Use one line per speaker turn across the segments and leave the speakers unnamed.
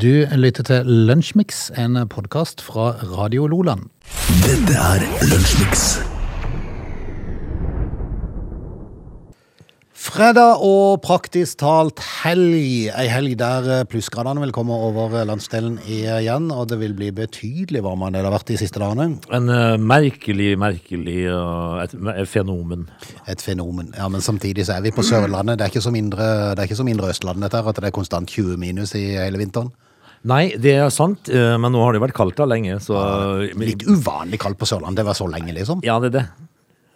Du lytter til Lunsjmix, en podkast fra Radio Loland.
Dette er Lunsjmix.
Fredag og praktisk talt helg. Ei helg der plussgradene vil komme over landsdelen igjen, og det vil bli betydelig varmere enn det det har vært de siste dagene.
En uh, merkelig, merkelig uh, et, et fenomen.
Et fenomen. Ja, Men samtidig så er vi på Sørlandet. Det er ikke som indre, det er ikke som indre Østlandet dette her, at det er konstant 20 minus i hele vinteren.
Nei, det er sant, eh, men nå har det vært kaldt da lenge, så
Litt uvanlig kaldt på Sørlandet. Det var så lenge, liksom.
Ja, det er det.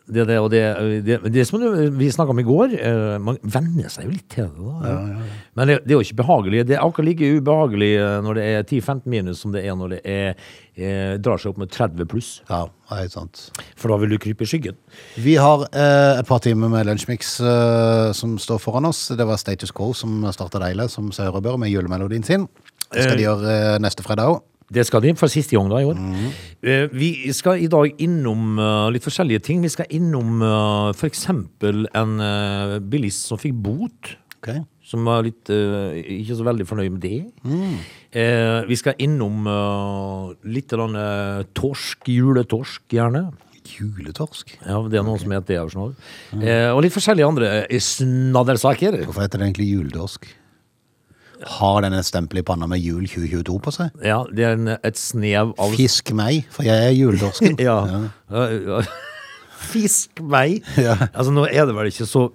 Det er det, og det, det, det som vi snakka om i går, eh, man venner seg jo litt til det. da. Men det, det er jo ikke behagelig. Det er akkurat like ubehagelig eh, når det er 10-15 minus som det er når det er, eh, drar seg opp med 30 pluss.
Ja, helt sant.
For da vil du krype i skyggen.
Vi har eh, et par timer med Lunsjmix eh, som står foran oss. Det var Status Quo som starta deilig, som seg og bør, med julemelodien sin. Det skal de gjøre eh, neste fredag òg.
Det skal de, for siste gang da i år. Mm. Vi skal i dag innom eh, litt forskjellige ting. Vi skal innom f.eks. en eh, bilist som fikk bot. Som var litt eh, ikke så veldig fornøyd med det. Mm. vi skal innom litt eh, torsk, juletorsk gjerne.
Juletorsk?
Ja, det er noen som heter det. sånn. Eh, og litt forskjellige andre eh, snaddersaker.
Hvorfor heter det egentlig juletorsk? Har den stempelet stempel i panna med jul 2022 på seg?
Ja, det er en, et snev av
Fisk meg, for jeg er juletorsken.
Ja. Ja. Fisk meg.
Ja.
Altså, nå er det vel ikke så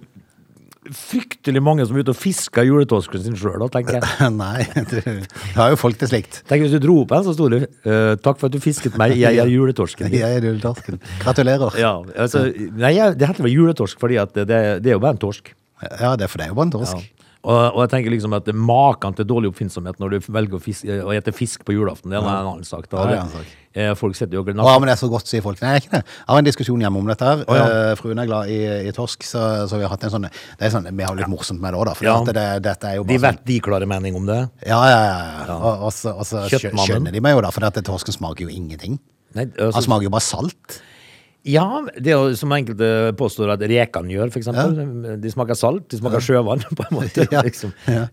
fryktelig mange som er ute og fisker juletorsken sin sjøl, tenker jeg.
Nei, du har jo folk til slikt.
Tenk hvis du dro opp en, så sto det eh, 'Takk for at du fisket meg, jeg er juletorsken'.
Jeg er juletorsken. Gratulerer.
Ja, altså, nei, det heter vel juletorsk fordi at det, det er jo bare en torsk.
Ja, det er for det er jo bare en torsk.
Ja. Og, og jeg tenker liksom at maken til dårlig oppfinnsomhet når du velger å, fiske, å ete fisk på julaften, det er en annen sak. Da.
Ja, det er en sak.
Eh, Folk setter jo granat.
men det er så godt, sier folk. Nei, det er ikke det. Jeg har en diskusjon hjemme om dette her.
Oh, ja.
Eh, Fruen er glad i, i torsk, så, så vi har hatt en sånn Det er sånn, Vi har litt morsomt med det òg, da. For
Ja.
det, dette er jo
De
bare
vet de klarer mening om det.
sånn Ja, ja, ja. ja. Og, og så, skjønner de meg jo, da, for dette torsken smaker jo ingenting.
Nei,
Han
altså,
smaker jo bare salt.
Ja, det er jo som enkelte påstår at rekene gjør, for eksempel. De smaker salt, de smaker sjøvann, på en måte.
Ja.
Liksom. Ja.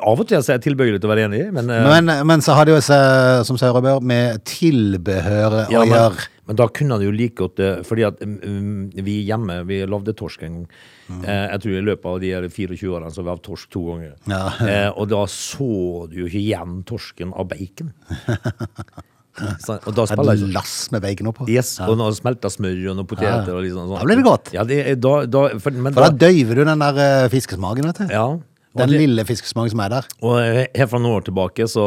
Av og til er jeg tilbøyelig til å være enig, men, eh,
Men, men så har det jo som hør med tilbehøret å gjøre.
men da kunne han jo like godt det, fordi at um, vi hjemme, vi lagde torsk en gang.
Mm.
Eh, jeg tror i løpet av de 24 årene så vi hatt torsk to ganger.
Ja.
Eh, og da så du jo ikke igjen torsken av bacon. Så, og da spiller jeg
lass med bacon oppå.
Yes, og noe smelta smør og noen poteter og liksom sånn.
Da blir det godt.
Ja, det, da, da, for, men
For da
da,
døyver du den der uh, fiskesmaken, vet du.
ja,
Den
det,
lille fiskesmaken som er der.
og her fra noen år tilbake så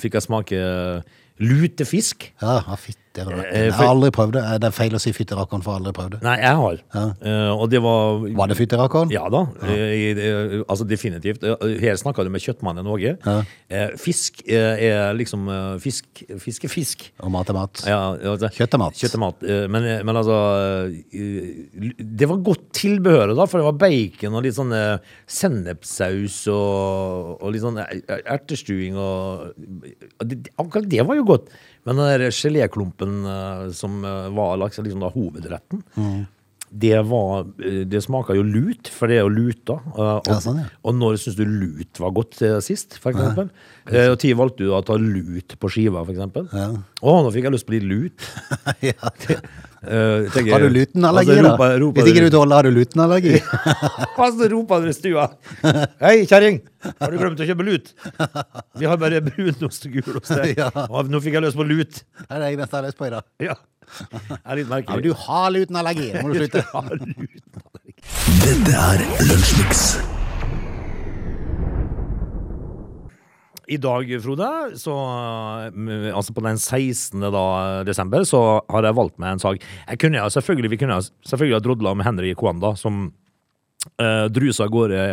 fikk jeg smake lutefisk.
Ja, ja fytti
har
Jeg aldri prøvd det. Det er feil å si fytterakkeren, for jeg har aldri prøvd det.
Nei, jeg har.
Ja.
Eh, og det var
Var det fytterakkeren?
Ja da, Ja. eh, altså definitivt. Eh, Her snakka du med kjøttmannen Åge.
Ja.
Eh, Fisk eh, er liksom eh, Fisk, fisk er fisk.
Og mat er mat.
Ja, altså,
Kjøtt er mat.
Kjøtt er mat. Eh, Men, men altså eh, Det var godt tilbehøret, da, for det var bacon og litt sånn eh, sennepssaus og, og litt sånn er- ertestuing og og det, Akkurat det var jo godt. Men den der geléklumpen eh, som eh, var liksom, liksom da hovedretten
Mm.
Det var eh, Det smaker jo lut, for det er jo luta. Og,
Ja, sånn, ja.
og når syns du lut var godt sist, for eksempel? Eh, Og tid valgte du å ta lut på skiva, for eksempel. Å, nå fikk jeg lyst på litt lut.
ja.
Eh, tenker-
Har du lutenallergi,
Altså,
da?
roper- roper
Hvis ikke
du-
tåler, har du lutenallergi?
Hva så roper dere i stua? Hei, kjerring! Har du glemt å kjøpe lut? Vi har bare brunost og gulost der.
Ja.
Og Nå fikk jeg lyst på lut.
Det er det jeg jeg har lyst på i dag.
Ja. Det er litt
Ja, men du har lutenallergi! Nå må du slutte.
Ja.
Dette er Lunsjmix.
I dag, Frode, så mm, Altså på den 16. Da, desember, så har jeg valgt meg en sak. Jeg kunne, selvfølgelig, vi kunne selvfølgelig ha drodla med Henry Kwanda, som uh, drusa av gårde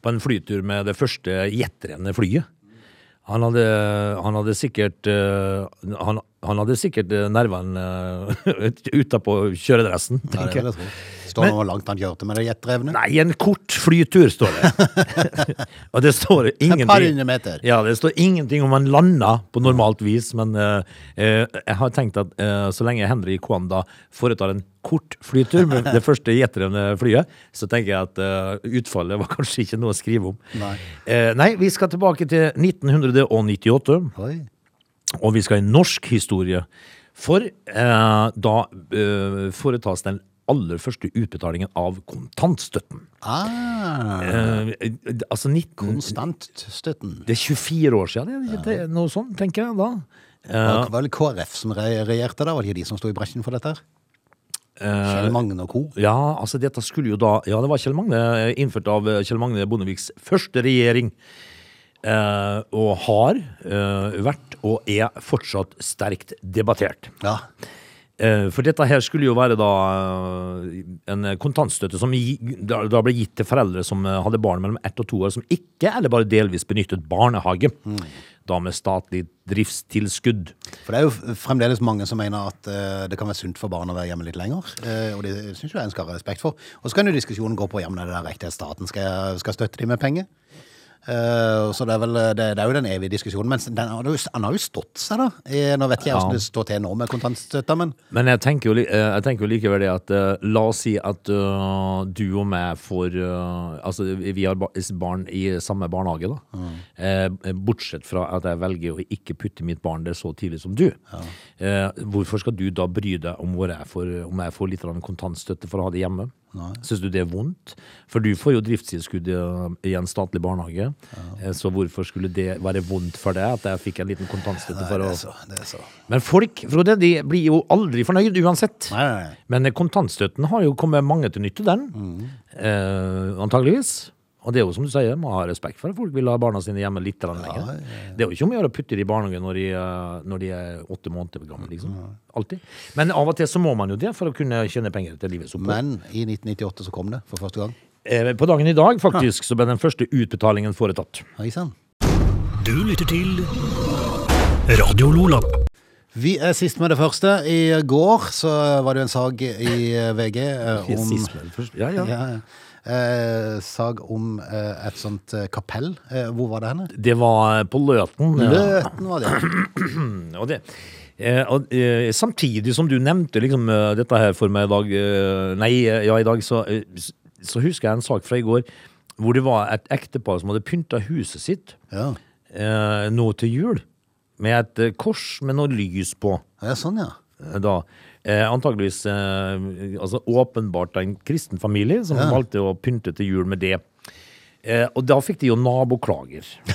på en flytur med det første jettrende flyet. Han hadde, han hadde sikkert eh, han, han hadde sikkert eh, nervene uh, utapå kjøredressen, tenker jeg.
Står det hvor langt han kjørte med det jetdrevne?
Nei, en kort flytur, står det. og det står
Et par
ingenting
hundre meter.
Ja, det står ingenting om han landa på normalt vis, men uh, jeg har tenkt at uh, så lenge Henry Kwanda foretar en kort flytur med det første jetdrevne flyet, så tenker jeg at utfallet var kanskje ikke noe å skrive om.
Nei.
Nei, vi skal tilbake til 1998.
Oi.
Og vi skal i norsk historie. For da foretas den aller første utbetalingen av kontantstøtten.
Ah,
Eh, eh, altså 19,
konstantstøtten.
Det er 24 år siden, det, det, det, noe sånt, tenker jeg da.
Det var vel KrF som regjerte da? Var det ikke de som sto i bresjen for dette? her? Kjell Magne og co.
Ja, altså dette skulle jo da Ja, det var Kjell Magne, eh, innført av eh, Kjell Magne Bondeviks første regjering. Eh, og har eh, vært og er fortsatt sterkt debattert.
Ja.
Eh, For dette her skulle jo være da eh, en kontantstøtte som da, ble gitt til foreldre som eh, hadde barn mellom ett og to år som ikke eller bare delvis benyttet barnehage. Da med statlig driftstilskudd.
For det er jo fremdeles mange som mener at det kan være sunt for barn å være hjemme litt lenger. og det syns jeg en skal ha respekt for. Og så kan jo diskusjonen gå på om det er riktig at staten skal, skal støtte dem med penger. Eh, så det er, vel, det, det er jo den evige diskusjonen. Men den, har jo- han har jo stått seg, da. Eh, nå vet ikke jeg
Ja.
hvordan det står til nå med kontantstøtta, men
Men jeg tenker jo, eh, jeg tenker jo likevel det at eh, la oss si at uh, du og meg får uh, Altså, vi har barn i samme barnehage, da. Eh, bortsett fra at jeg velger å ikke putte mitt barn der så tidlig som du. Eh, hvorfor skal du da bry deg om, jeg får, om jeg får litt kontantstøtte for å ha det hjemme? Syns du det er vondt? For du får jo driftstilskudd i- en statlig barnehage. Ja. Så hvorfor skulle det være vondt for deg at jeg fikk en liten kontantstøtte for
det
å
er så, det er så.
men folk, Frode, de blir jo aldri fornøyd uansett.
Nei, nei, nei.
Men kontantstøtten har jo kommet mange til nytte, den. Eh, antageligvis. Og det er jo som du sier, må ha respekt for at folk vil ha barna sine hjemme litt grann lenger. Det er jo ikke om å gjøre å putte de i barnehagen når de, eh, når de er åtte måneder gamle, liksom. Alltid. Men av og til så må man jo det for å kunne tjene penger til livets opphold.
Men i 1998 så kom det for første gang.
Eh, på dagen i dag, faktisk, så ble den første utbetalingen foretatt.
Oi sann.
Du lytter til Radio Lola.
Vi er sist med det første. I går så var det jo en sag i VG eh, om
Sist med det første. Ja, ja.
Eh, sag om eh, et sånt eh, kapell. Eh, hvor var det henne?
Det var på Løten. ja.
Løten var det.
Og det eh, og, eh, samtidig som du nevnte liksom, dette her for meg i dag Nei, ja, i dag så, så husker jeg en sak fra i går hvor det var et ektepar som hadde pynta huset sitt
Ja.
eh, nå til jul med et kors med noe lys på.
ja, sånn ja.
Da. Eh, antageligvis eh, altså åpenbart en kristen familie som
Ja.
valgte å pynte til jul med det. Eh, og da fikk de jo naboklager.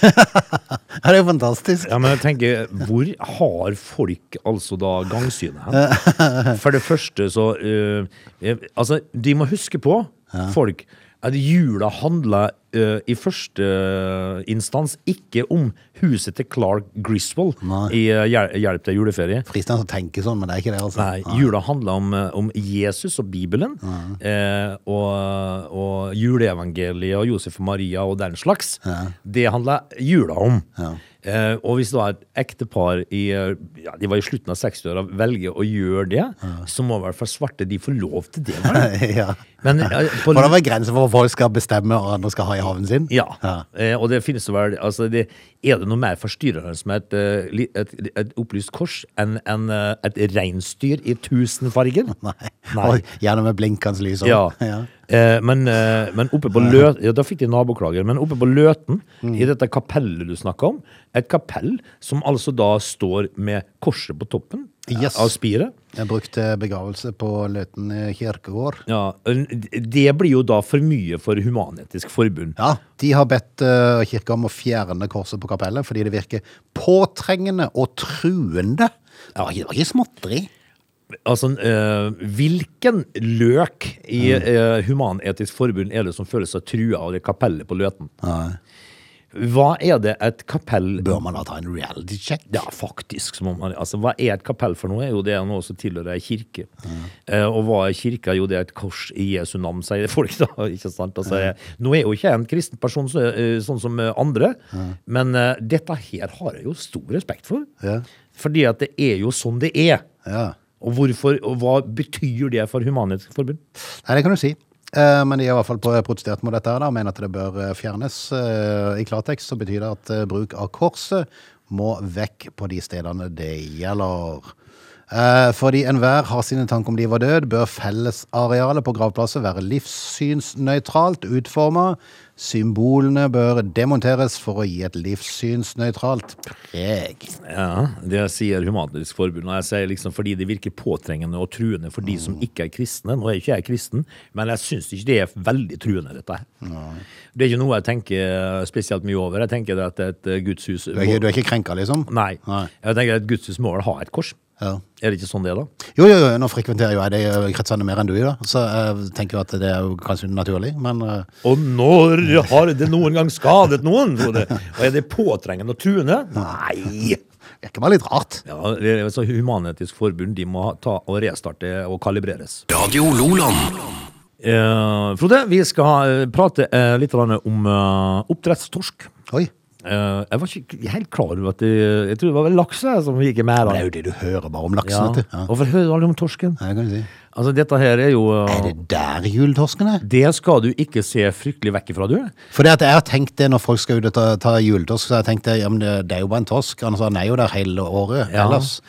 Det er jo fantastisk.
Ja, men jeg tenker, hvor har folk altså da gangsynet hen? For det første så eh, eh, Altså, de må huske på, folk, at jula handla eh, i første instans ikke om huset til Clark Griswold
Nei.
i uh, Hjelp til juleferie.
Fristende å tenke sånn, men det er ikke det, altså.
Nei, jula handla om, eh, om Jesus og Bibelen. Eh, og, og juleevangeliet og Josef og Maria og den slags. Det handla jula om.
Ja.
Eh, og hvis da et ektepar i eh, ja, de var i slutten av 60-åra velger å gjøre det, så må i hvert fall svarte de få lov til det.
ja.
Men eh, på,
For det var grenser for hva folk skal bestemme og andre skal ha i haven sin.
ja.
Ja.
Eh, og det finnes vel altså det, Er det noe mer forstyrrende med et, eh, et, et opplyst kors enn enn, eh, et reinsdyr i tusen farger?
Nei.
Nei.
Og gjerne med blinkende lys. òg.
Ja.
ja.
Eh, men, eh, men oppe på Løten ja, Da fikk de naboklager. Men oppe på Løten,
Mm.
i dette kapellet du snakka om, et kapell som altså da står med korset på toppen
Yes.
av spiret.
Jeg brukte begravelse på Løten kirkegård.
Ja, det blir jo da for mye for Human-Etisk Forbund.
Ja, De har bedt kirka om å fjerne korset på kapellet fordi det virker påtrengende og truende. Det var ikke småtteri.
Altså, eh, hvilken løk i eh, Human-Etisk Forbund er det som føler seg trua av det kapellet på Løten?
Nei.
Hva er det et kapell
Bør man da ta en reality check?
Ja, faktisk. Man, altså, hva er et kapell for noe? Jo, det er noe som tilhører ei kirke. Eh, og hva er kirka? Jo, det er et kors i Jesu navn, sier folk da. ikke sant? Altså, mm. Nå er jo ikke jeg en kristen person så, eh, sånn som andre, andre, men uh, dette her har jeg jo stor respekt for.
Yeah.
Fordi at det er jo sånn det er.
Ja.
Og, hvorfor, og hva betyr det for Human-Etisk Forbund?
Nei, det kan du si. Eh, Men de har i hvert fall protestert mot dette her og mener at det bør eh, fjernes. Eh, I klartekst så betyr det at bruk av korset må vekk på de stedene det gjelder. Eh, Fordi enhver har sine tanker om liv og død, bør fellesarealet på gravplasser være livssynsnøytralt utforma. Symbolene bør demonteres for å gi et livssynsnøytralt preg.
Ja, Det sier Human-Etisk Forbund. Og jeg sier liksom fordi det virker påtrengende og truende for de som ikke er kristne. Nå er ikke jeg kristen, men jeg syns ikke det er veldig truende, dette her. Det er ikke noe jeg tenker spesielt mye over. Jeg tenker at et gudshus
Du er ikke, du er ikke krenka, liksom?
Nei.
Nei.
Jeg tenker at et gudshus må ha et kors.
Ja.
Er det ikke sånn det er, da?
Jo, jo, jo, nå frekventerer jo jeg de kretsene mer enn du gjør, så jeg tenker jo at det er jo kanskje naturlig, men uh...
Og når har det noen gang skadet noen? Frode? Og er det påtrengende å tune? Nei!
det er ikke bare litt rart.
Ja, så Human-Etisk Forbund de må ta og restarte og kalibreres.
Radio Loland.
Eh, Frode, vi skal eh, prate eh, litt om eh, oppdrettstorsk.
Oi,
Eh, jeg var ikke helt klar over at det, Jeg trodde det var vel laks som gikk i
det er jo det du hører bare om laksen,
Ja.
Ja.
Hvorfor hører du aldri om torsken?
Ja, det kan si.
Altså, dette her er jo Uh,
Er det der juletorsken er?
Det skal du ikke se fryktelig vekk ifra, du.
For det at jeg har tenkt det når folk skal ut og ta, ta juletorsk, så har jeg tenkt det, ja, men det, det er jo bare en torsk. Han altså, er jo der hele året
Ja.
ellers.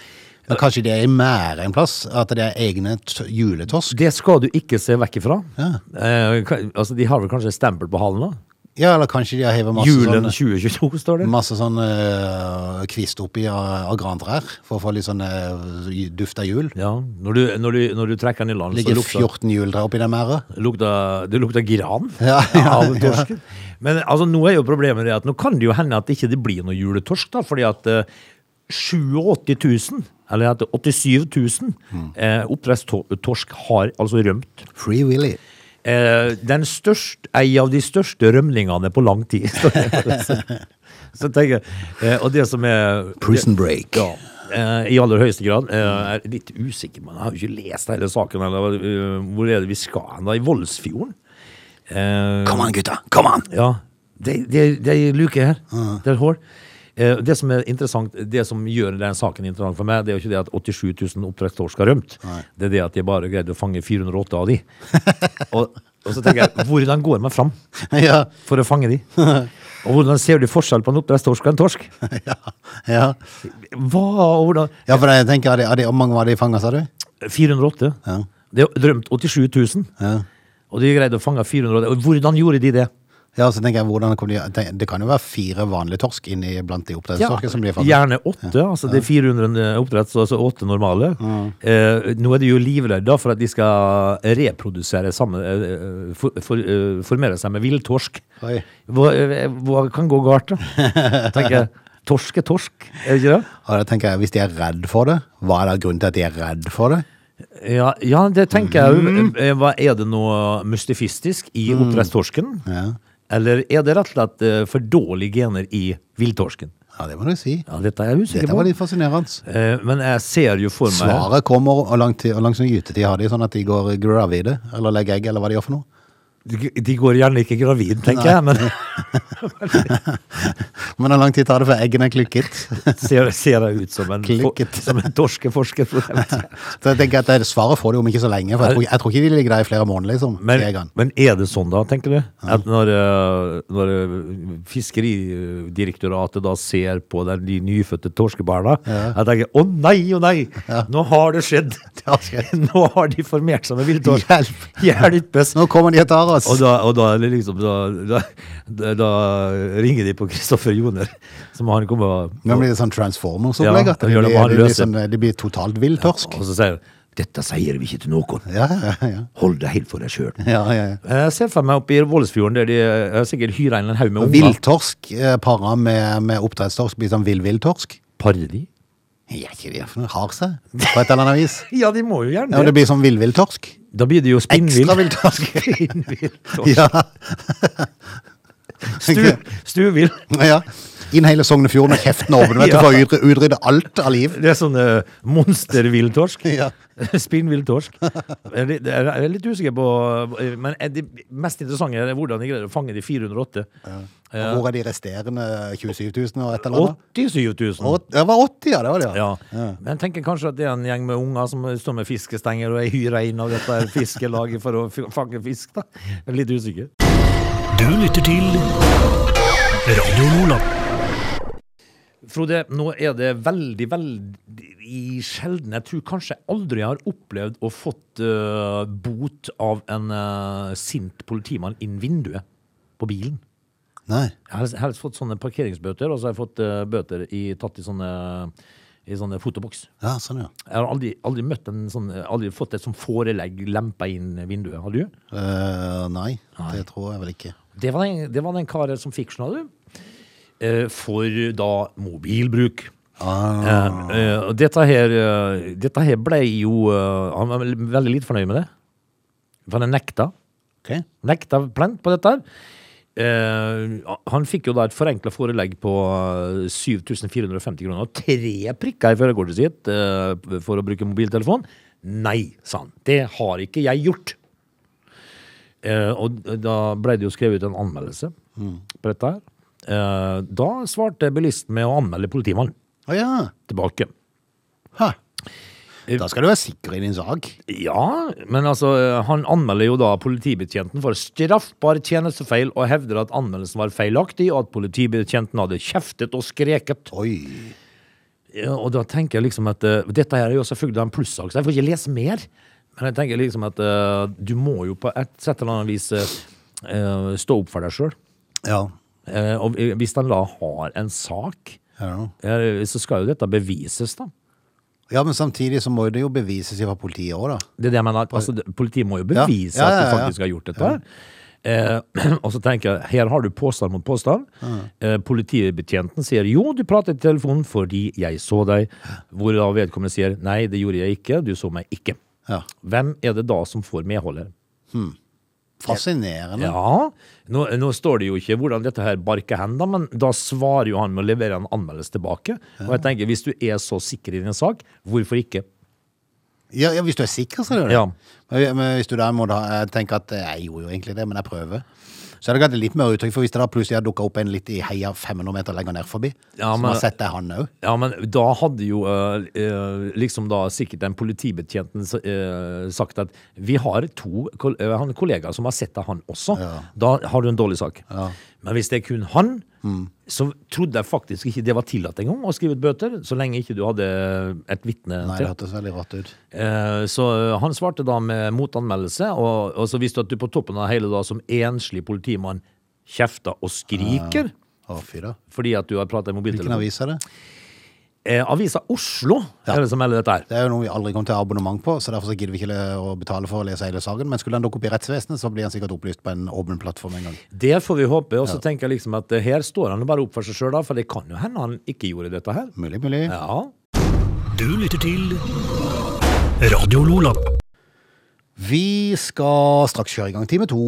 Men kanskje det er i mære en plass? At det er egne juletorsk?
Det skal du ikke se vekk ifra.
Ja.
Eh, altså, de har vel kanskje stempel på halen, da?
Ja, eller kanskje de har hevet masse
Julen
sånne,
2022, står det.
Masse sånn uh, kvist oppi av, av grantrær for å få litt sånn eh, duft av jul.
Ja, når du, når du, når du trekker den i land, så
Ligger
lukter
14 juletrær oppi den
merda. det lukter gran
Ja, ja,
av torsken. Men altså, nå er jo problemet det at nå kan det jo hende at det ikke blir noe juletorsk, da, fordi at uh, 87 000, eller at 87 000 eh, oppdrettstorsk har altså rømt.
Free Willy.
Eh, den største, ei av de største rømlingene på lang tid. Så tenker jeg, eh, Og det som er
Prison break.
Ja, eh, I aller høyeste grad. Jeg er litt usikker, men jeg har jo ikke lest hele saken. Eller, hvor er det vi skal hen? I Voldsfjorden?
Kom an, gutta! Kom an!
ja, det, det, det er en luke her. Det er et. Eh, Det som er interessant, det som gjør den saken interessant for meg, det er jo ikke det at 87 000 oppdrettstorsk har rømt. Det er det at de bare greide å fange 408 av de. og, og så tenker jeg, hvordan går man fram
Ja,
for å fange de? Og hvordan ser du forskjell på en oppdrettstorsk og en torsk?
ja, ja.
Hva, hvordan
ja, for jeg tenker, er det, er det, Hvor mange var de fanga, sa du?
408.
Ja.
Det er rømt 87 000.
Ja.
Og de greide å fange 408. Og hvordan gjorde de det?
Ja, så tenker jeg, hvordan kan de, Det kan jo være fire vanlige torsk inni blant de oppdrettstorskene som blir fanget.
gjerne åtte. Altså det er 400 oppdretts, altså åtte normale. Eh, nå er de jo livredde for at de skal reprodusere sammen, eh, for, for, eh, formere seg med villtorsk. Hva, eh, hva kan gå galt, da? Tenker jeg. Torsk er torsk, er det ikke det?
Og da tenker jeg, Hvis de er redd for det, hva er da grunnen til at de er redd for det?
Ja, ja det tenker jeg jo. Eh, Hva Er det noe mystifistisk i oppdrettstorsken?
Ja,
Eller er det rett og slett eh, for dårlige gener i villtorsken?
ja det må du si.
Ja, dette er jeg usikker
Dette var litt fascinerende.
Eh, Men jeg ser jo for meg
Svaret kommer, og langs, og lang sånn gytetid har de, sånn at de går gravide, eller legger egg, eller hva de gjør for noe.
De går gjerne ikke gravid, tenker jeg, men
Men hvor lang tid tar det før eggene er klukket?
ser, ser det ut som en,
Klikket.
som en torskeforsker?
Så jeg tenker at det Svaret får du om ikke så lenge, for jeg tror, jeg tror ikke de ligger der i flere måneder, liksom.
Men, men er det sånn, da, tenker du? At når, eh, når eh, Fiskeridirektoratet da ser på den, de nyfødte torskebarna Jeg tenker å nei, å nei, nå har det skjedd!
Det har skjedd.
Nå har de formert seg med villtorsk.
Hjelp!
Hjelpes!
Nå kommer de og tar oss!
Og da, og da, liksom, da, da, ringer de på Kristoffer Joner, som han kommer
Nå blir det sånn Transformers-opplegg.
Ja,
det,
det, det,
blir- det, blir totalt vill torsk.
og så sier han dette sier vi ikke til noen.
Ja, ja, ja.
Hold deg helt for deg sjøl.
ja, ja, ja.
Jeg ser for meg oppe i Vålesfjorden der de eh, sikkert hyrer en haug med unger.
Villtorsk eh, para med, med oppdrettstorsk blir sånn vill-vill-torsk.
Parer de?
Ja, ikke det for noe har seg, på et eller annet vis.
Ja, de må jo gjerne det.
Ja, det blir som vill-vill-torsk.
Da blir det jo spinnvill.
Ekstra.
Spinnvill. torsk.
Ja.
Stu, stuvill.
ja. Inn hele Sognefjorden med kjeften åpen vet du, for å utrydde, utrydde alt av liv.
Det er sånn uh, monstervilltorsk.
Ja.
Spinnvilltorsk. Jeg er litt- er usikker på Men det mest interessante er hvordan de greier å fange de 408.
Ja. Hvor er de resterende 27 000 og et eller annet?
87 000.
Det var 80, ja. Det var det, ja.
Ja. Men jeg tenker kanskje at det er en gjeng med unger som står med fiskestenger og er hyra inn av dette fiskelaget for å fange fisk. da. Jeg er litt usikker.
Du lytter til Radio Lola.
Frode, nå er det veldig, veldig sjelden Jeg tror kanskje jeg aldri har opplevd å fått uh, bot av en uh, sint politimann inn vinduet på bilen.
Nei.
Jeg har helst fått sånne parkeringsbøter, og så har jeg fått uh, bøter i, tatt i sånne, i sånne fotoboks.
Ja, sånn, ja.
Jeg har aldri, aldri møtt en sånn, aldri fått et sånt forelegg lempa inn vinduet. Har du?
Eh, nei, det tror jeg vel ikke.
Det var den, det var den karen som fikk, skjønner du. Eh, for da mobilbruk.
Ah,
Eh, eh, dette her, dette her ble jo Han var veldig lite fornøyd med det. For han nekta.
Okay.
Nekta plent på dette. her. Eh, han fikk jo da et forenkla forelegg på eh, 7450 kroner og tre prikker i førerkortet sitt for å bruke mobiltelefon. Nei, sa han. Det har ikke jeg gjort. Eh, og da ble det jo skrevet ut en anmeldelse på dette her. Eh, da svarte bilisten med å anmelde politimannen
Å ja.
tilbake.
Ha. Da skal du være sikker i din sak.
Ja, men altså, han anmelder jo da politibetjenten for straffbar tjenestefeil og hevder at anmeldelsen var feilaktig, og at politibetjenten hadde kjeftet og skreket.
Oi.
Ja, og da tenker jeg liksom at uh, Dette her er jo selvfølgelig en plussak, så jeg får ikke lese mer. Men jeg tenker liksom at uh, du må jo på et sett eller annet vis eh, eh, stå opp for deg sjøl.
Ja.
Og hvis han da har en sak,
Ja.
eh, så skal jo dette bevises, da.
ja, men samtidig så må det jo bevises fra politiet òg, da.
Det er det jeg mener. Altså, politiet må jo bevise
Ja, ja,
at de faktisk har gjort dette. Eh, og så tenker jeg, her har du påstand mot påstand. Eh, politibetjenten sier jo, du pratet i telefonen fordi jeg så deg. Hvor da vedkommende sier nei, det gjorde jeg ikke, du så meg ikke.
Ja.
Hvem er det da som får medholdet? her?
Fascinerende.
Ja, nå, nå står det jo ikke hvordan dette her barker hen, da, men da svarer jo han med å levere en anmeldelse tilbake. Og jeg tenker, hvis du er så sikker i din sak, hvorfor ikke?
Ja, ja, hvis du er sikker, så er det det.
Ja.
Men, hvis du da må tenke at eh, jeg gjorde jo egentlig det, men jeg prøver, så er det kanskje litt mer uttrykk. For hvis det da plutselig har dukka opp en litt i heia 500 meter lenger ned forbi,
Ja,
som
men-
har sett det han òg
Ja, men da hadde jo eh, eh, liksom da sikkert den politibetjenten eh, sagt at vi har to eh, kollegaer som har sett det, han også. Da har du en dårlig sak. Men hvis det er kun han,
Mm.
så trodde jeg faktisk ikke det var tillatt engang å skrive ut bøter, så lenge ikke du hadde et vitne
Nei, det
til.
hørtes veldig rart ut.
Eh, Så eh, han svarte da med motanmeldelse, og, og så visste du at du på toppen av hele da som enslig politimann kjefter og skriker
Uh,
fordi at du har pratet i
Hvilken
mobiltelefon.
avis er det?
Eh, Avisa Oslo
Ja.
er det som melder dette her.
Det er jo noe vi aldri kommer til å ha abonnement på, så derfor så gidder vi ikke å betale for å lese hele saken. Men skulle han dukke opp i rettsvesenet, så blir han sikkert opplyst på en åpen plattform en gang.
Det får vi håpe. Og så tenker jeg liksom at eh, her står han bare opp for seg sjøl, for det kan jo hende han ikke gjorde dette her.
Mulig, mulig.
Ja.
Du lytter til Radio Lola.
Vi skal straks kjøre i gang time to.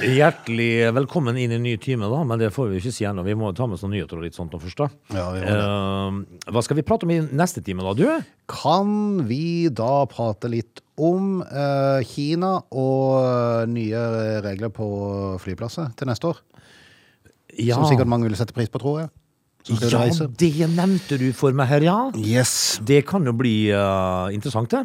Hjertelig velkommen inn i en ny time, da, men det får vi ikke si ennå. Vi må ta med oss noen nyheter og litt sånt nå først, da.
Ja, vi må det.
Eh, hva skal vi prate om i neste time, da, du?
Kan vi da prate litt om uh, Kina og eh, nye regler på flyplasser til neste år?
Ja,
Som sikkert mange vil sette pris på, tror jeg.
Ja det nevnte du for meg her, ja.
Yes.
Det kan jo bli uh, interessant, det.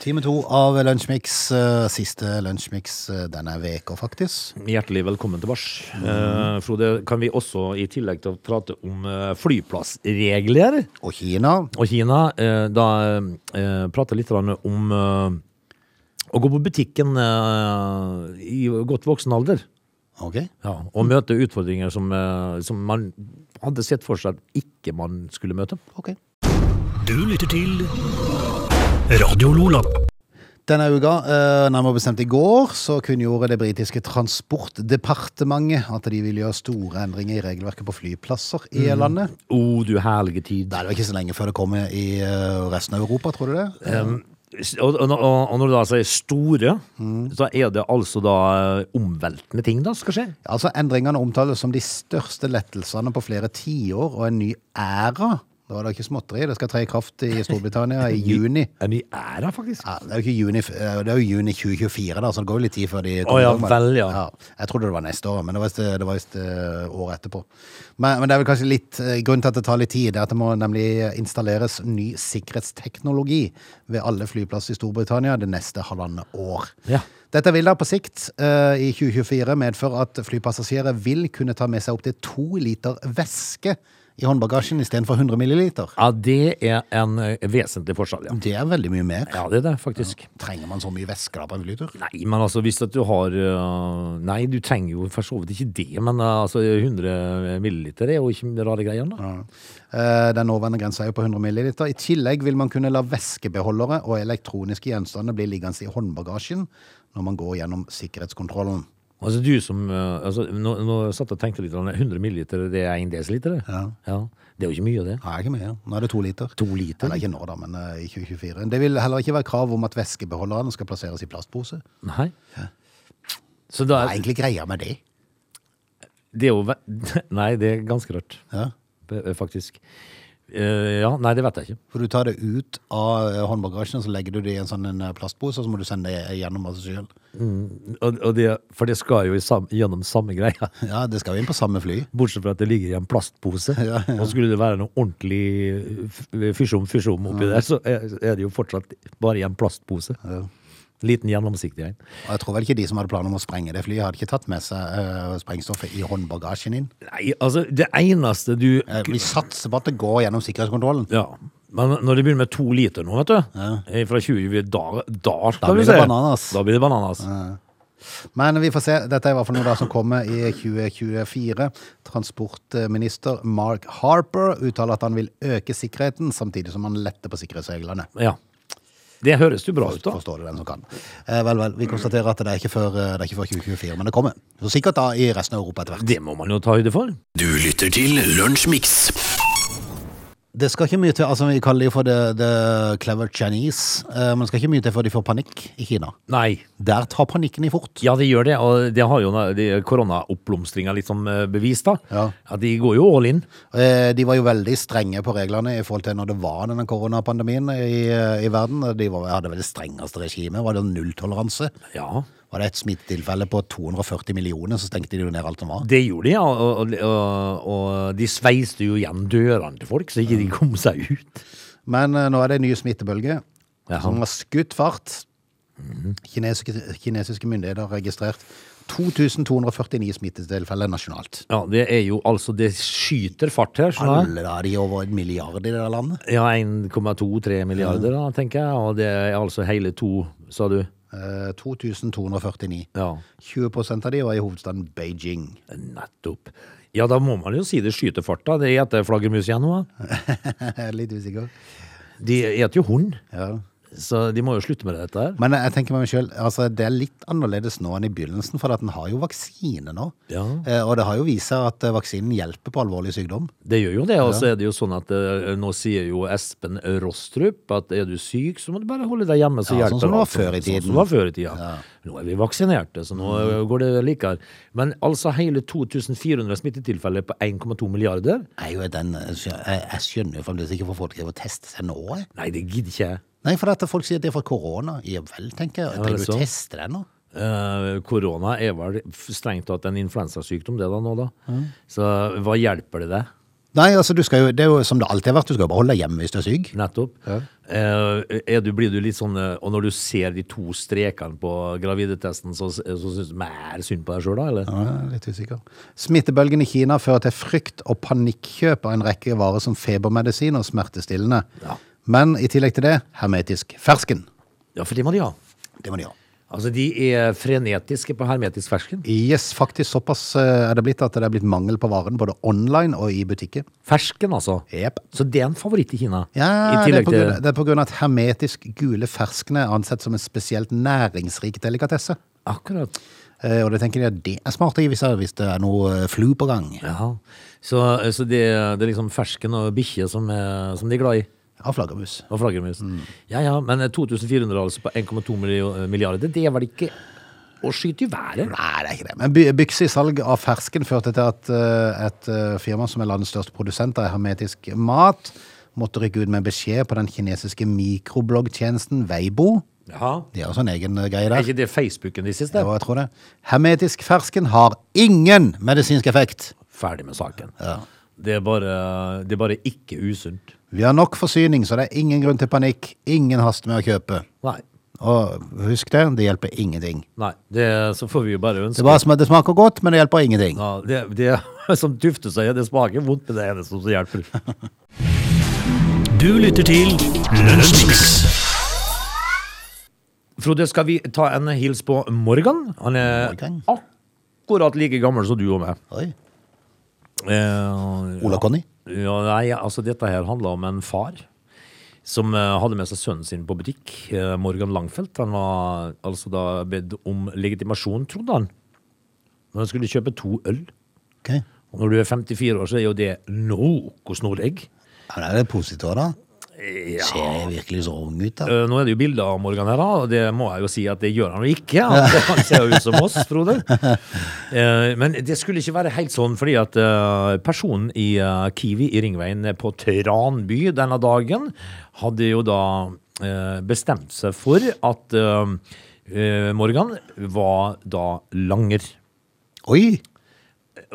Time to av Lunsjmix. eh, siste Lunsjmix eh, denne veka, faktisk.
Hjertelig velkommen til Bars. Eh, Frode, kan vi også, i tillegg til å prate om flyplassregler
Og Kina.
og Kina, eh, da eh, prate litt om eh, å gå på butikken eh, i godt voksen alder.
Ok.
Ja, og møte utfordringer som, eh, som man hadde sett for seg at ikke man skulle møte.
ok.
Du lytter til Radio Lola.
Denne uka, eh, nærmere bestemt i går, så kunngjorde det britiske transportdepartementet at de vil gjøre store endringer i regelverket på flyplasser i landet.
O, du herlige tid.
Det er jo ikke så lenge før det kommer i eh, resten av Europa, tror du det?
Um, og, og, når du da sier store, så er det altså da eh, omveltende ting da skal skje?
Altså, Endringene omtales som de største lettelsene på flere tiår og en ny æra. Da var det ikke småtteri. Det skal tre i kraft i Storbritannia i juni.
En ny æra, faktisk.
Ja, det er jo ikke juni, eh, det er jo juni 2024, da, så det går jo litt tid før de
ja,
gang med det.
vel, ja.
Jeg trodde det var neste år, men det var visst det var visst, eh, året etterpå. Men, men det er vel kanskje litt eh, Grunnen til at det tar litt tid, det er at det må nemlig installeres ny sikkerhetsteknologi ved alle flyplasser i Storbritannia det neste halvannet år.
Ja.
Dette vil da på sikt uh, i 2024 medføre at flypassasjerer vil kunne ta med seg opptil to liter væske i håndbagasjen istedenfor 100 milliliter.
Ja, det er en eh, vesentlig forskjell, ja.
Det er veldig mye mer.
Ja, det er det, faktisk.
Trenger man så mye væske da på en flytur?
Nei, men altså hvis at du har øh, Nei, du trenger jo for så vidt ikke det, men øh, altså 100 milliliter er jo ikke rare greiene.
Eh, Den nåværende grensa er jo på 100 milliliter. I tillegg vil man kunne la væskebeholdere og elektroniske gjenstander bli liggende i håndbagasjen når man går gjennom sikkerhetskontrollen.
Altså du som øh, altså, nå, nå satt jeg og tenkte litt, 100 milliliter, det er 1 desiliter? det?
Ja.
Det er jo ikke mye, det.
Nei, ikke mye. Nå er det to liter.
To liter?
Eller ikke nå, da, men eh, i 2024. Det vil heller ikke være krav om at væskebeholderne skal plasseres i plastpose.
Nei. Så da
Hva er
er
egentlig greia med det?
det er jo Nei, det er ganske rart,
Ja.
faktisk. Eh, ja, nei, det vet jeg ikke.
For du tar det ut av håndbagasjen håndbagasjen, så legger du det i en sånn en eh, plastpose, og så må du sende det gjennom av seg.
Og, og det, for det skal jo sam, gjennom samme greia.
Ja, det skal jo inn på samme fly.
Bortsett fra at det ligger i en plastpose.
Ja, ja.
Og skulle det være noe ordentlig fysjom-fysjom oppi der, så er det jo fortsatt bare i en plastpose. Liten gjennomsiktig en.
Jeg tror vel ikke de som hadde planer om å sprenge det flyet, hadde ikke tatt med seg uh, sprengstoffet i håndbagasjen inn.
Nei, altså, det eneste du
Eh, vi satser på at det går gjennom sikkerhetskontrollen.
Ja. Men når det begynner med to liter nå, vet du, ja. fra 2020, da, da
Da blir det bananas.
Da blir det bananas.
Men vi får se. Dette er i hvert fall noe da som kommer i 2024. Transportminister Mark Harper uttaler at han vil øke sikkerheten, samtidig som han letter på sikkerhetsreglene.
Ja. Det høres jo bra ut, da.
Forstår du den som kan. Eh, vel, vel. Vi konstaterer at det er ikke før, eh, det er ikke før 2024, men det kommer. Så sikkert da i resten av Europa etter hvert.
Det må man jo ta høyde for.
Du lytter til Lunsjmix.
Det skal ikke mye til, altså vi kaller det for the, the clever Chinese, Uh, men det skal ikke mye til før de får panikk i Kina.
Nei.
Der tar panikken i fort.
Ja, det gjør det, og det har jo de koronaoppblomstringa litt som eh, bevis, da.
Ja.
ja. de går jo all in.
Uh, De var jo veldig strenge på reglene i forhold til når det var denne koronapandemien i, i verden. De var, hadde vel det strengeste regimet. Var det nulltoleranse?
Ja.
Var det et smittetilfelle på 240 millioner, så stengte de jo ned alt som var.
Det gjorde de, ja. Og, og, og, de sveiste jo igjen dørene til folk, så ikke de kom seg ut.
Men uh, nå er det en ny smittebølge
Jaha.
som har skutt fart. Kinesiske, kinesiske myndigheter har registrert 2249 smittetilfeller nasjonalt.
Ja, det er jo altså Det skyter fart her. sånn?
Alle da, de er over en milliard i det landet.
Ja, 1,2-3 milliarder, da, tenker jeg. Og det er altså hele to, sa du?
Eh, 2249.
Ja,
20% av de var i hovedstaden Beijing.
nettopp. Ja, da må man jo si det skyter fart, da. Det heter flaggermus igjen nå.
litt usikker.
De eter jo hund,
Ja.
Så de må jo slutte med dette her.
Men jeg tenker med meg selv, altså det er litt annerledes nå enn i begynnelsen, for at den har jo vaksine nå.
Ja.
Eh, Og det har jo vist seg at eh, vaksinen hjelper på alvorlig sykdom.
Det gjør jo det, og så er det jo sånn at eh, nå sier jo Espen Rostrup at er du syk, så må du bare holde deg hjemme, så
Ja,
hjelper
sånn som det var før i
Sånn som det var før i tida. Nå er vi vaksinerte, så nå mm. går det likere. Men altså hele 2400 smittetilfeller på 1,2 milliarder?
Jeg, den, jeg jeg skjønner jo fremdeles ikke hvorfor folk driver og tester seg nå. jeg.
Nei, det gidder ikke jeg.
Nei, for at folk sier at det er for korona. Ja vel, tenker jeg.
Trenger
du teste deg nå?
Eh, korona er vel strengt tatt en influensasykdom, det da nå, da. Så hva hjelper det deg?
Nei, altså du skal jo, det er jo som det alltid har vært, du skal jo bare holde deg hjemme hvis du er syk.
Nettopp. Eh, er du, blir du litt sånn eh, Og når du ser de to strekene på gravidetesten, så, så syns du mer synd på deg sjøl, da? Eller?
Ja, litt usikker. Smittebølgen i Kina fører til frykt og panikkjøp av en rekke varer som febermedisin og smertestillende.
Ja.
Men i tillegg til det, hermetisk fersken.
Ja, for det må de ha.
Det må de ha.
Altså, de er frenetiske på hermetisk fersken.
Yes, faktisk såpass eh, er det blitt at det er blitt mangel på varen både online og i butikker.
Fersken, altså.
Yep.
Så det er en favoritt i Kina.
Ja,
I
det er, grunn, det er på grunn av at hermetisk gule ferskene er ansett som en spesielt næringsrik delikatesse.
Akkurat.
Eh, og det tenker de at det er smart å gi hvis det- er noe eh, flu på gang.
Ja. Så, så det, det er liksom fersken og bikkje som, som de er glad i.
Av flaggermus.
Av flaggermus.
Mm.
Ja ja, men 2400 altså på 1,2 milliarder, det var det ikke å skyte i været?
Nei, det er ikke det. Men by- bykse i salg av fersken førte til at eh, et eh, firma som er landets største produsent av hermetisk mat, måtte rykke ut med beskjed på den kinesiske mikrobloggtjenesten Weibo.
Ja.
De har også en egen greie der.
Er ikke det Facebooken de siste?
Jo, jeg tror det. Hermetisk fersken har ingen medisinsk effekt.
Ferdig med saken. Det, er bare, det er bare ikke usunt.
Vi har nok forsyning, så det er ingen grunn til panikk. Ingen hast med å kjøpe.
Nei.
Og husk det, det hjelper ingenting.
Nei, det, så får vi jo bare
Det,
ønske
som at det smaker godt, men det hjelper ingenting.
ja, det, det som tufter seg, det smaker vondt, men det er det eneste som hjelper.
Du lytter til Lunsjmix.
Frode, skal vi ta en hils på Morgan? Han er
Morgan?
akkurat like gammel som du og meg.
Oi.
Eh,
Ola Conny?
Ja, nei, altså dette her handler om en far som eh, hadde med seg sønnen sin på butikk. eh, Morgan Langfelt. Han var altså da bedt om legitimasjon, trodde han. Når han skulle kjøpe to øl.
Okay.
Og når du er 54 år, så er jo det noe snorlig.
Ja, det er positivt også, da. Ser jeg virkelig så ung ut, da?
Uh, Nå er det jo bilder av Morgan her, da, og det må jeg jo si at det gjør han jo ikke. At han ser jo ut som oss, Frode. Uh, Men det skulle ikke være helt sånn, fordi at uh, personen i Kiwi i Ringveien på Tranby denne dagen hadde jo da bestemt seg for at Morgan var da langer.
Oi!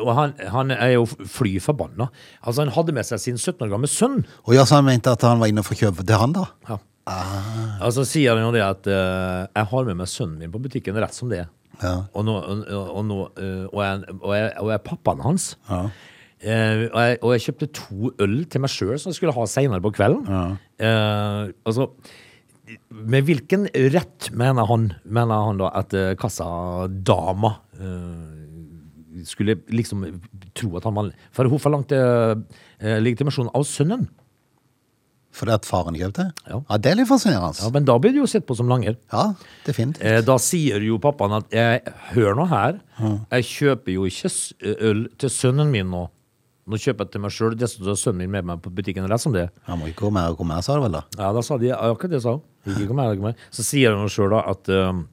Og han, han er jo fly forbanna. Altså, han hadde med seg sin 17 år gamle sønn.
Og ja, så han mente at han var inne for å kjøpe til han, da?
Ja. Ah. Altså sier han jo det at uh, jeg har med meg sønnen min på butikken rett som det er.
Ja.
Og, nå, og, og, nå, eh, og, jeg, og, jeg, og jeg er pappaen hans.
Ja.
Eh, og, jeg, og jeg kjøpte to øl til meg sjøl som jeg skulle ha seinere på kvelden. Eh, altså med hvilken rett mener han, mener han da at eh, kassadama eh, skulle liksom tro at han var For hun forlangte eh, legitimasjon av sønnen.
Fordi at faren kjøpte?
Ja.
ja, det er litt fascinerende.
Ja, Men da blir det jo sett på som langer.
Ja, definitivt.
Eh, Da sier jo pappaen at jeg, hør nå her, jeg kjøper jo ikke øl til sønnen min nå. Nå kjøper jeg til meg sjøl, dessuten har sønnen min med meg på butikken. Rett som det.
Han må ikke gå mer og gå mer, sa du vel da?
Ja, da sa de akkurat det sa hun. Så sier hun sjøl da at eh,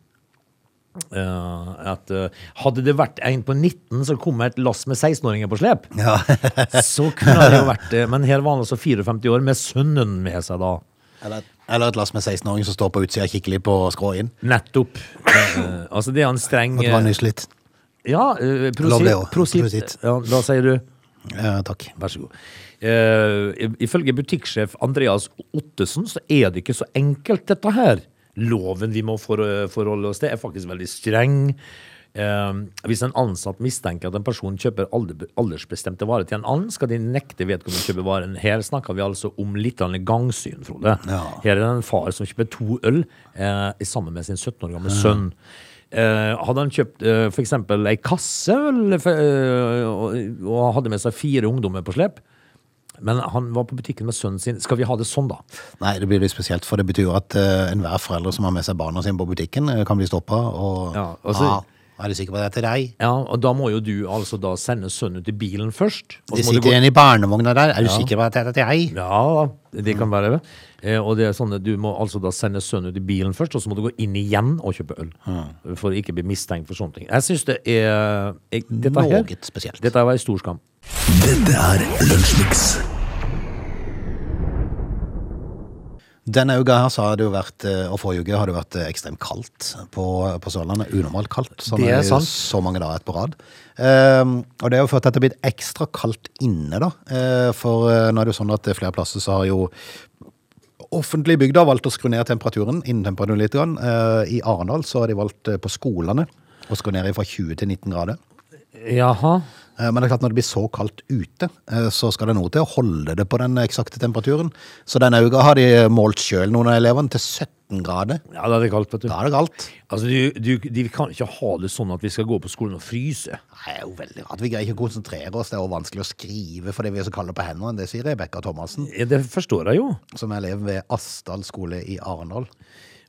eh, at uh, hadde det vært en på 19 som kom med et lass med 16-åringer på slep,
Ja.
så kunne det jo vært det. Men her var han altså 54 år med sønnen med seg da.
Eller, eller et lass med 16-åringer som står på utsida og kikker litt på skråen.
Nettopp. Uh, altså det er en streng
At det var
eh,
nyslitt.
Ja, prosit. prosit. Ja, da sier du
Ja, takk.
Vær så god. Ifølge butikksjef Andreas Ottesen så er det ikke så enkelt, dette her. Loven vi må forholde oss til, er faktisk veldig streng. Eh, hvis en ansatt mistenker at en person kjøper aldersbestemte varer til en annen, skal de nekte vedkommende å kjøpe varen. Her snakker vi altså om litt av en gangsyn, Frode.
Ja.
Her er det en far som kjøper to øl eh, sammen med sin 17 år gamle sønn. Eh, hadde han kjøpt eh, for eksempel ei kasse øl eh, og, og hadde med seg fire ungdommer på slep, men han var på butikken med sønnen sin. Skal vi ha det sånn, da?
Nei, det blir litt spesielt, for det betyr jo at uh, enhver forelder som har med seg barna sine på butikken, eh, kan bli stoppa. Og
Ja, altså-
ah, er du sikker på at det er til deg?
Ja, og Da må jo du altså da sende sønnen ut i bilen først.
Det sitter
gå-
en i barnevogna der. Er du sikker på at det er til deg?
Ja, det kan være. Eh, og det er sånn at Du må altså da sende sønnen ut i bilen først, og så må du gå inn igjen og kjøpe øl. For å ikke bli mistenkt for sånne ting. Jeg syns det er jeg, dette her,
spesielt.
Dette var en stor skam.
Dette er Lunsjmix.
Denne uka her så har det jo vært, eh, og forrige uke har det vært eh, ekstremt kaldt på, på Sørlandet. Unormalt kaldt. Sånn
Det er sant.
Så mange dager på rad. Um, og det har jo ført til at det har blitt ekstra kaldt inne, da. Uh, for uh, nå er det jo sånn at flere plasser så har jo offentlige bygder valgt å skru ned temperaturen, innetemperaturen litt. Grann. Uh, I Arendal så har de valgt på skolene å skru ned fra 20 til 19 grader.
Jaha.
Eh, Men det er klart når det blir så kaldt ute, eh, så skal det noe til å holde det på den eksakte temperaturen. Så denne uka har de målt sjøl noen av elevene til 17 grader.
Ja, da er det kaldt, vet du.
Da er det kaldt.
Altså, du, du, de kan ikke ha det sånn at vi skal gå på skolen og fryse.
Det er jo veldig rart. Vi greier ikke å konsentrere oss. Det er jo vanskelig å skrive fordi vi er så kalde på hendene. Det sier Rebekka Thomassen,
Ja, Det forstår jeg jo.
som er elev ved Asdal skole i Arendal.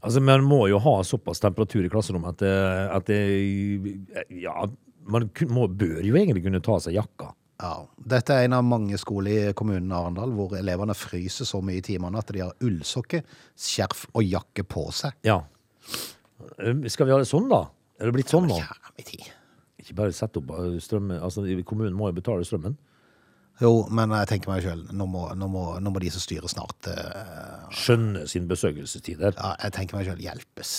Altså, Man må jo ha såpass temperatur i klasserommet at det, at det Ja, man må, bør jo egentlig kunne ta av seg jakka.
Ja. Dette er en av mange skoler i kommunen Arendal hvor elevene fryser så mye i timene at de har ullsokker, skjerf og jakke på seg.
Ja. Skal vi ha det sånn, da? Er det blitt sånn nå? Ikke bare sette opp eh, strømmen Altså, kommunen må jo betale strømmen.
Jo, men jeg tenker meg sjøl, nå, nå, nå må de som styrer snart uh,
Skjønne sin besøkelsestider.
ja, Jeg tenker meg sjøl hjelpes.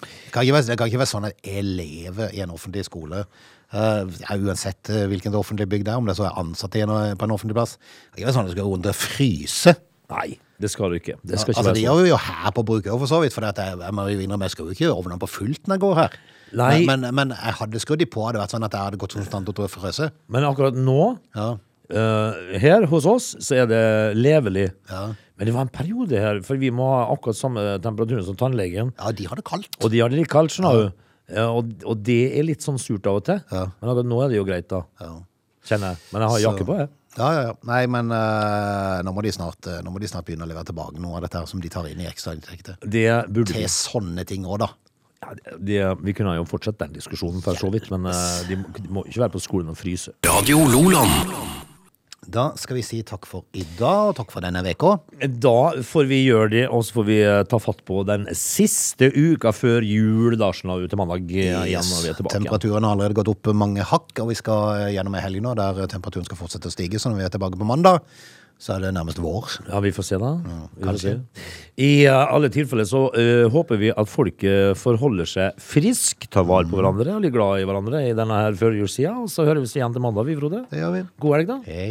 Det kan, være, det kan ikke være sånn at elever i en offentlig skole ja, Uansett eh, hvilken offentlig bygg det er, om det så er ansatte på en offentlig plass Det er ikke sånn at det skal gå rundt og fryse.
Nei, det skal du ikke. Det skal ikke
Altså, De
sånn.
gjør jo her på bruket for så vidt, for jeg, jeg må jo innrømme, jeg jo ikke ovnene på fullt når jeg går her.
Nei.
Men, men, men jeg hadde skrudd de på, hadde vært sånn at jeg hadde gått konstant og frøse.
Men akkurat nå,
Ja.
uh, her hos oss, så er det levelig.
Ja.
Men det var en periode her, for vi må ha akkurat samme temperatur som tannlegen.
ja, de har det kaldt.
Og de har det litt kaldt, skjønner du. Ja, og, og det er litt sånn surt av og til.
Ja.
Men akkurat nå er det jo greit, da.
Ja.
Kjenner jeg. Men jeg har jakke på, jeg.
Ja, ja, ja. Nei, men uh, nå, må de snart, uh, nå må de snart begynne å levere tilbake noe av dette her som de tar inn i ekstrainntekter.
Det
Til
de.
sånne ting òg, da.
Ja, de, vi kunne jo fortsatt den diskusjonen for så vidt, men uh, de, må, de må ikke være på skolen og fryse.
Radio Loland.
Da skal vi si takk for i dag, og takk for denne uka.
Da får vi gjøre det, og så får vi eh, ta fatt på den siste uka før jul. Da skjønner ut til mandag eh, igjen når vi er tilbake.
Temperaturen har allerede gått opp mange hakk, og vi skal eh, gjennom ei helg nå der temperaturen skal fortsette å stige. Så når vi er tilbake på mandag, så er det nærmest vår.
Ja, vi får se, da.
Ja,
se. I alle tilfeller så uh, håper vi at folk forholder seg frisk, tar vare på hverandre og blir glad i hverandre i denne her førjulssida. Og så hører vi oss igjen til mandag, vi, Frode.
Det gjør vi.
God helg, da.
Hei.